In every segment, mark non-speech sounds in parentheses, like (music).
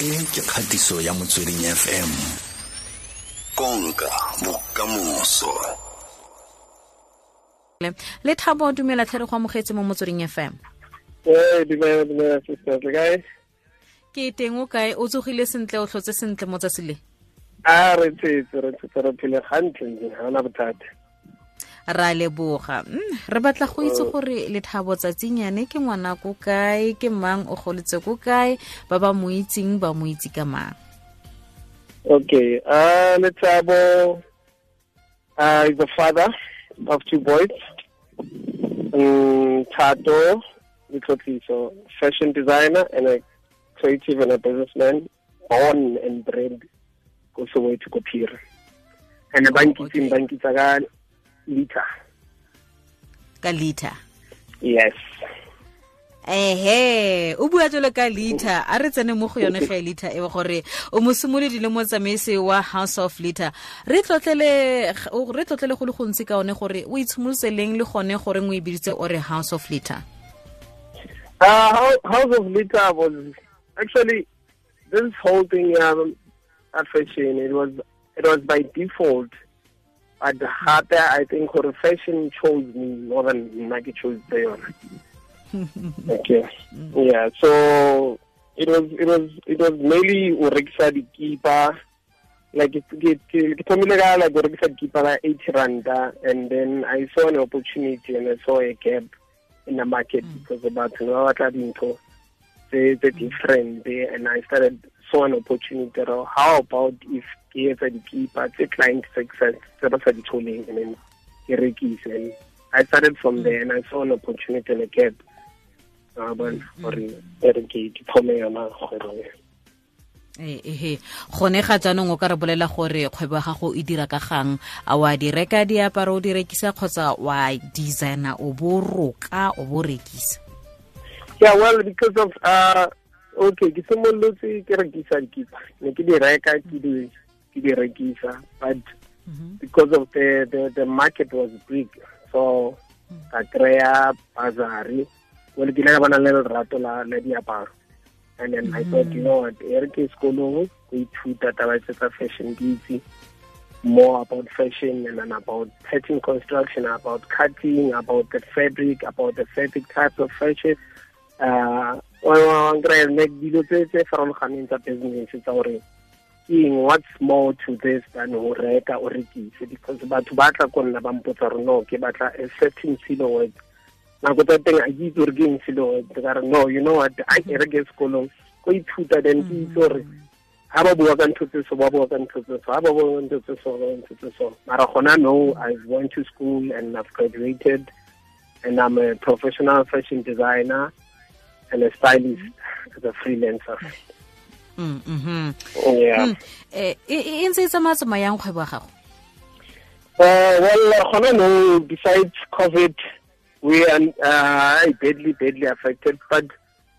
e ke kgatiso ya motsweding fm konka bokamoso. Le thabo dumela tlhere go amogetse mo motsweding fm kae? Ke teng o kae? O tsogile sentle o tlhotse sentle mo tsatsi le? A re tsetse re tsetse re phele gantle ga ona bothata ra leboga. Mm, re batla go itse gore lethabo tsatsinyane ke ngwana ko kae ke mang o goletse ko kae ba ba mo itseng ba mo itse ka mang? Okay uh lethabo uh is the father of two boys. Um Tato Litlotliso fashion designer and a creative and a businessman born and bred ko Soweto ko Phiri and ba nkitseng ba nkitsa ka liter. Ka liter? Yes. Ehe o bua jalo ka liter. A re tsene mo go yone ge liter e gore o mosimoledi le motsamaisi wa house of liter. Re tlotlele re tlotlele go le gontsi ka one gore o itshimoloseleng le gone gore o e biditse ore house of liter? Uh, house of liter was actually this whole thing um, fashion it was it was by default but gape i think gore fashion chose me more than nna ke chose yona (laughs) okay. Yeah so it was it was it was mainly o rekisa dikipa. Like ke thomile ka like o rekisa dikipa ka eighty randa and then i saw an opportunity and i saw a gap in the market mm. because batho ba batla dintho tse different and i started saw an opportunity how about if ke etsa dikipa tse client success tse ba sa di tholeng and then ke rekise and i started from there and i saw an opportunity and a gap a bona gore ere ke thome yona kgwebo ehe gone ga jaanong o ka re bolela gore kgwebo ya gago e dira ka gang a wa di reka diaparo o di rekisa kgotsa wa designer o bo roka o bo rekisa yeah well because of uh okay ke simolotse ke rekisa dikipa ne ke di reka ke di rekisa but mm -hmm. because of the, the the market was big so ka kry-a bazari. Well ke ka bana le lerato la la diaparo. And then i thought you know what e re ke sekolong go ithuta taba tse tsa fashion ke itse more about fashion and then about pattern construction about cutting about the fabric about the fabric types of fashion dilo tse tse farologaneng tsa business tsa gore what's more to this than ho reka o rekise? Because batho ba tla nna ba mpotsa gore no ke batla a certain nako tsa teng a ke itse gore ke eng ka re no you know what? A ke reke sekolong ko ithuta then ke itse gore ha ba bua ka ntho tse so ba bua ka ntho tse so ha ba bua ka ntho tse so ba ntho tse so. Mara gona no i've went to school and i've graduated and i'm a professional fashion designer and a stylist as a freelancer mm -hmm. yeah mm. eh e ntse e tsamaya tsamayang kgwebo gago uh well gona no besides covid we are uh, badly badly affected but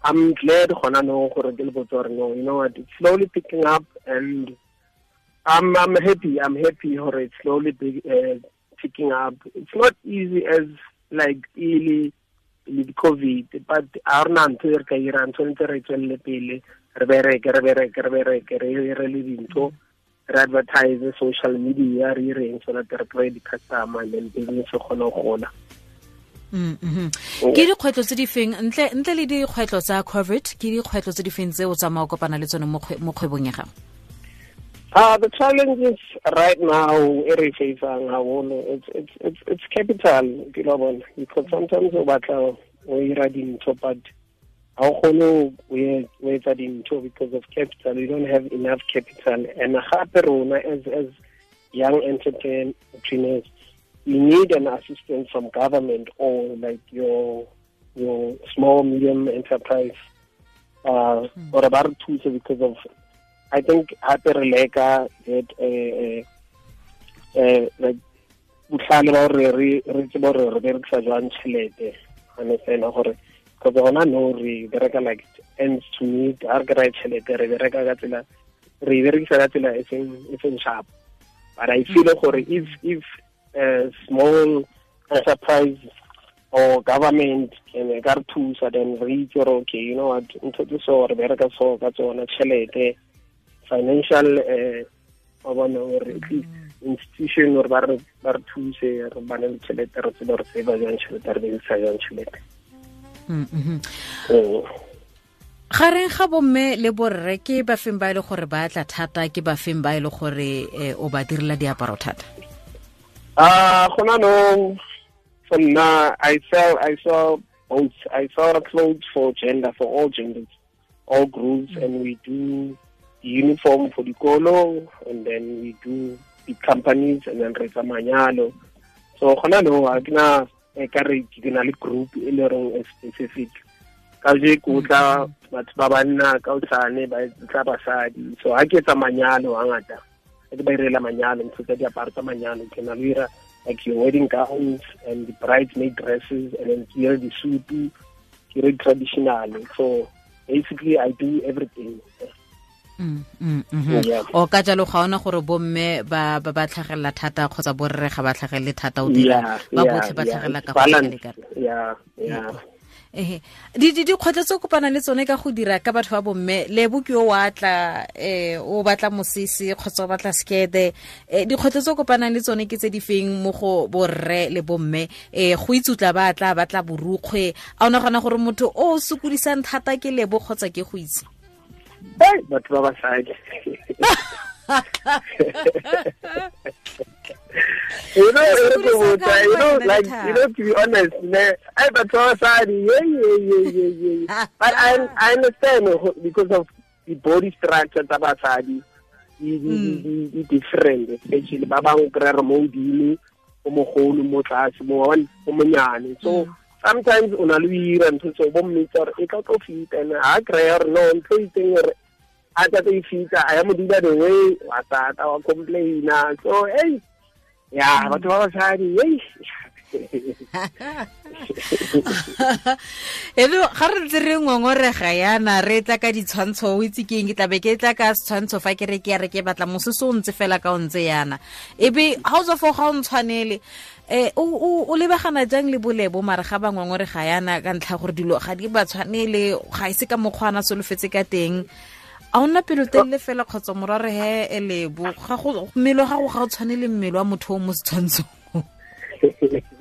i'm glad gona no gore ke le botse gore no you know what it's slowly picking up and i'm i'm happy i'm happy gore it's slowly uh, picking up it's not easy as like really le di-covid but a rena ntho e re ka irang tshwanetse re tswelele pele re bereke re bereke re bereke re le dintho re advertise social media re ireng so that re kry di-customer and then business e kgone go gola. Ke dikgwetlho tse di feng? Ntle le dikgwetlho tsa covid ke dikgwetlho tse di feng tse o tsamaya kopana le tsone mo kgwebong ya gago Uh, the challenges right now, ere facing it's, it's, it's, it's capital, because sometimes batla o ira dintho, but ga o kgone o etsa dintho because of capital you don't have enough capital. And gape rona as as young entrepreneurs you need an assistance from government or like your your small medium enterprise. Uh mm. or about thuse because of i think gape re leka that uh, uh, like botlhale ba gore re tsebe gore re berekisa jwang tšhelete understand gore because gona no re bereka like ends to meet. Ha re kry tšhelete re bereka ka tsela re berekisa ka tsela e seng sharp. But i feel gore if if a small enterprise or government can ka re thusa then re itse gore okay you know what? Ntho tse so re bereka so ka tsona tšhelete financial um wa bona gore at least institution gore ba re thuse re bane le tšhelete re tsebe gore save jang tšhelete re dirisa jang tšhelete gareng ga bomme le borre ke bafeng ba e le gore ba tla thata ke bafeng ba e le gore o ba direla diaparo thata? Ah gona no for now i sell i sell both i sell clothes for gender for all genders all groups and we do uniform for the dikolo and then we do the companies and then re tsa manyalo. So gona no ga ke na ka na le group e specific. Ka je ko tla batho ba ka ba tla so ha ke etsa manyalo ha ke ba irela manyalo ntho tsa diaparo tsa manyalo ke na like your wedding gowns and the bridesmaid dresses and then ke the suit ke traditional. So basically i do everything o ka jalo ga ona gore bomme ba ba tlhagelela thata kgotsa borre ga ba tlhagelele thata o dira. Ba botlhe ba tlhagelela ka go ehe. Di di dikgwetlho tse o kopanang le tsone ka go dira ka batho ba bomme lebo ke o wa tla um o batla mosese kgotsa o batla skete um dikgwetlho tse kopanang le tsone ke tse di feng mo go borre le bomme um go itsutla ba tla batla borukgwe a o nagana gore motho o sokodisang thata ke lebo kgotsa ke go itse batho ba basadi you know, you know, like, you know, to be honest, man, I but sorry, yeah, yeah, yeah, yeah, yeah. (laughs) But I, I understand oh, because of the body structure tsa basadi di different especially ba bangwe kry re mo godimo o mogolo mo tlase mo o monyane so sometimes o na le o ira ntho tse bo mmitsa gore e tla tlo fita and ha kry-a gore no ntho e itseng gore a tla tlo e fita a ya mo dula the way wa tata wa complaina. So hey ya batho ba basadi ebe ga re ntse re ngongorega yana re tla ka ditshwantsho o itse keng ke tlabe ke tla ka setshwantsho fa ke re ke ya re ke batla mosese o ntse fela ka o ntse yana ebe house of ga o ntshwanele um o lebagana jang le bolebo? Mare ga ba ngongorega yana ka ntlha gore dilo ga di ba tshwanele ga e se ka mokgwana solofetse ka teng. A o nna pelo telele fela kgotsa morare he e lebo. Mmele wa gago ga o tshwane le mmele wa motho o mo setshwantshong (laughs)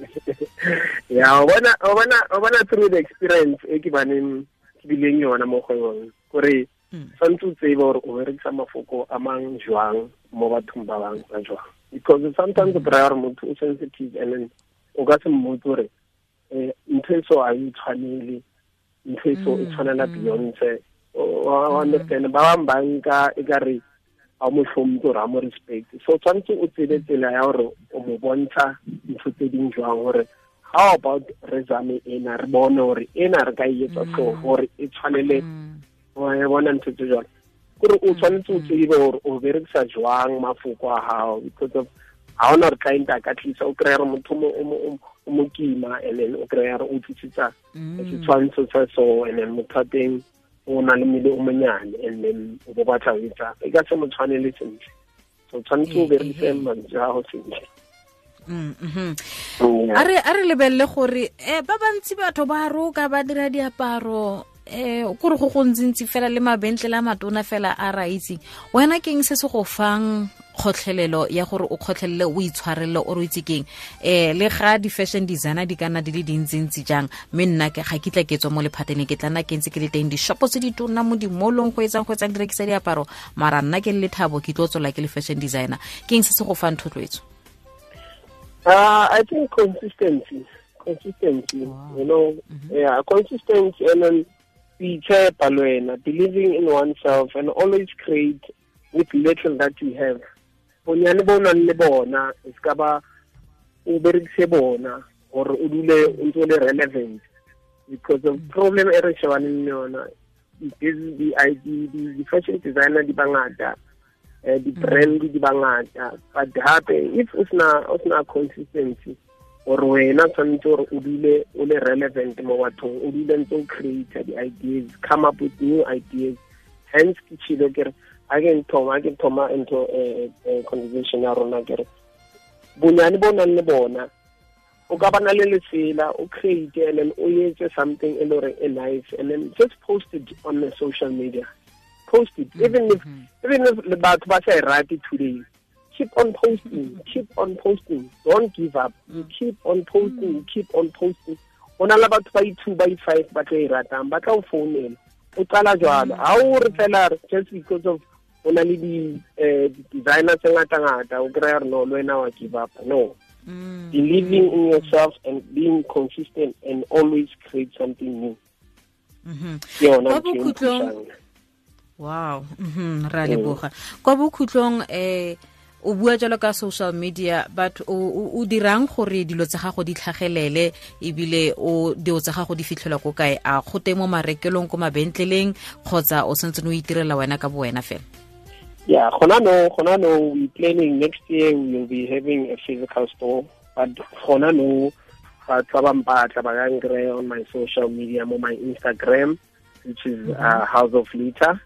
ya o bona through the experience e ke baneng ke bileng yona mo go yone. Kore hmm. tshwanetse o tsebe gore o berekisa mafoko a mang jwang mo bathong ba bang ba jwang. Because sometimes o hmm. kry-a gore motho o sensitive and then o ka se mmotse gore um ntho e so a e tshwanele ntho e so e hmm. tshwanela beyonce. Understand ba bang ba nka e ka re a mo gore a mo respect. So tshwanetse o tsebe tsela ya gore o mo bontsha ntho tse ding jwang gore how about resume ena? Re bone gore ena re ka e etsa so gore e tshwanele e bona ntho tse jalo kore o tshwanetse o tsebe gore o berekisa jwang mafoko a gago because of ga ona re client a ka tlisa o kry-a re motho o mo kima and then o kry-a re o tlisitsa setshwantsho sa so and then motho a teng o na le mmele o monyane and then o bo batla o etsa. E ka se mo tshwanele sentle. So tshwanetse o berekise mantswe a go sentle a re lebelele gore um ba bantsi batho ba roka ba dira diaparo um kore go go ntsi fela le mabentlele a matona fela a ra itseng wena keng se se go fang kgotlhelelo ya gore o kgotlhelele o itshwarelele o re itse keng um le ga di-fashion designer di kana di le dintsintsi jang? Mme nna ga ke tla ke tswa mo lephateng ke tla nna ke ntse ke le teng di-shopo tse di tona mo dimolong go etsang go etsang di rekisa diaparo. Mara nna ke le lethabo ke tlo tswela ke le fashion designer. Keng se se go fang thotloetso Uh, I think consistency, consistency. Wow. You know, mm -hmm. yeah, consistency, and then be lwena, believing in oneself, and always create with little that you have. bonyane bo nang le bona e se ka ba o berekise bona gore o dule o ntse o le relevant because of problem e re shebaneng le yona di-fashion designer di bangata eh di-brand di bangata. But hape if o sena consistency gore wena tshwanetse gore o dule o le relevant mo bathong o dule ntse o create di-ideas come up with new ideas. Hence ke tshilo kere a ke nthoma ke thoma into conversation ya rona kere bonyane bo nang le bona o ka bana le lesela o create and then o etse something e le gore e nice and then just post it on the social media post it mm-hmm. even if mm-hmm. even if batho ba sa e rate today keep on posting mm-hmm. keep on posting. Don't give up. You keep on posting you keep on posting. Go na le batho ba i-two ba i-five ba tla e ratang ba tla o founela. O qala jalo ga o re fela just because of o na le eh, di-designer tse ngata-ngata o kry-a re no le wena wa give up. No. Mm. believing in yourself and being consistent and always create something new. Mm-hmm. ke yona ntho wow. Mm ra leboga kwa bokhutlong eh o bua jalo ka social media but o dirang gore dilo tsa gago di tlhagelele ebile o dilo tsa gago di fitlhelwa ko kae? A go mo marekelong ko mabentleleng kgotsa o santse o itirela wena ka bo wena fela? Yeah gona no gona no we planning next year we will be having a physical store but gona no batho ba mpatla ba ka nkry on my social media mo my instagram which is uh, house of liter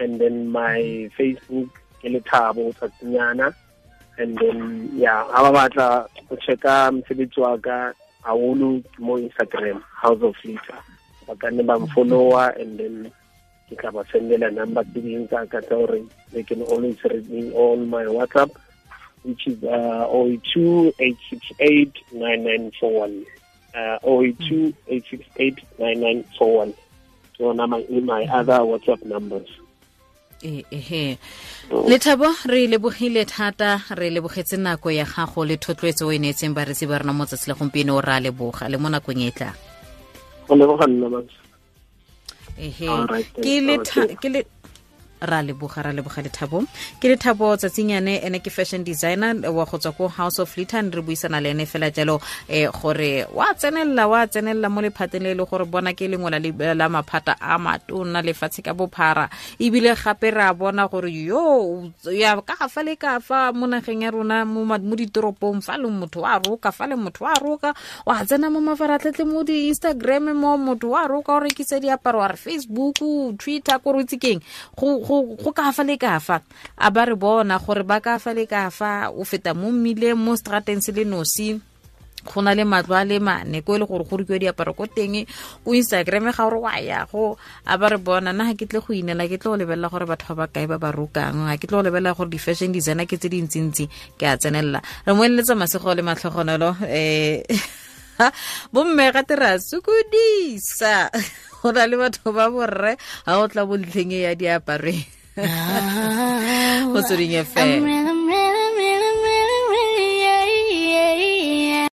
and then my facebook ke lethabo tsatsinyane and then yeah ha ba batla go checka mosebetsi wa ka haholo mo instagram house of liter ba ka nne ba mfollowa and then ke tla ba sendela number tse ding tsa ka tsa gore they can always read me on my whatsapp which is uh, 082 868 9941 uh, 082 868 9941 so na my, my other whatsapp numbers ehe. Lethabo re lebogile thata re lebogetse nako ya gago le thotloetso o e neetseng baretsi ba rena mo tsatsi le gompieno o re a leboga. Le mo nakong e tlang ehe. Ke le ra leboga ra leboga lethabo. Ke lethabo tsatsinyane ene ke fashion designer wa go tswa ko house of litan re buisana le ene fela jalo um gore wa tsenelela wa tsenelela mo lephateng le e le gore bona ke lengwe la maphata a matona lefatshe ka bophara. Ebile gape re a bona gore yo ya ka fa le ka fa mo nageng ya rona mo ditoropong fa le motho wa roka fa le motho wa roka wa tsena mo mafaratlhatlhe mo di-instagram mo motho wa roka o rekisa diaparo wa re facebook twitter ko re keng ka fa le ka fa. A ba re bona gore ba ka fa le ka fa o feta mo mmileng mo strateng se le nosi go na le matlo a le mane ko e le gore go rekiwa diaparo ko teng ko instagram ga gore wa ya go a ba re bona nna ga ke tle go inela ke tle go lebelela gore batho ba ba kae ba ba rokang ga ke tle go lebelela gore di-fashion designer ke tse dintsintsi ke a tsenelela re mo eletsa masego le matlhogonolo um (laughs) (laughs) bomme ga re a sokodisa. (laughs) Go na le batho ba borre ga o tla bontlheng e ya diapareng (laughs) go tsoding fela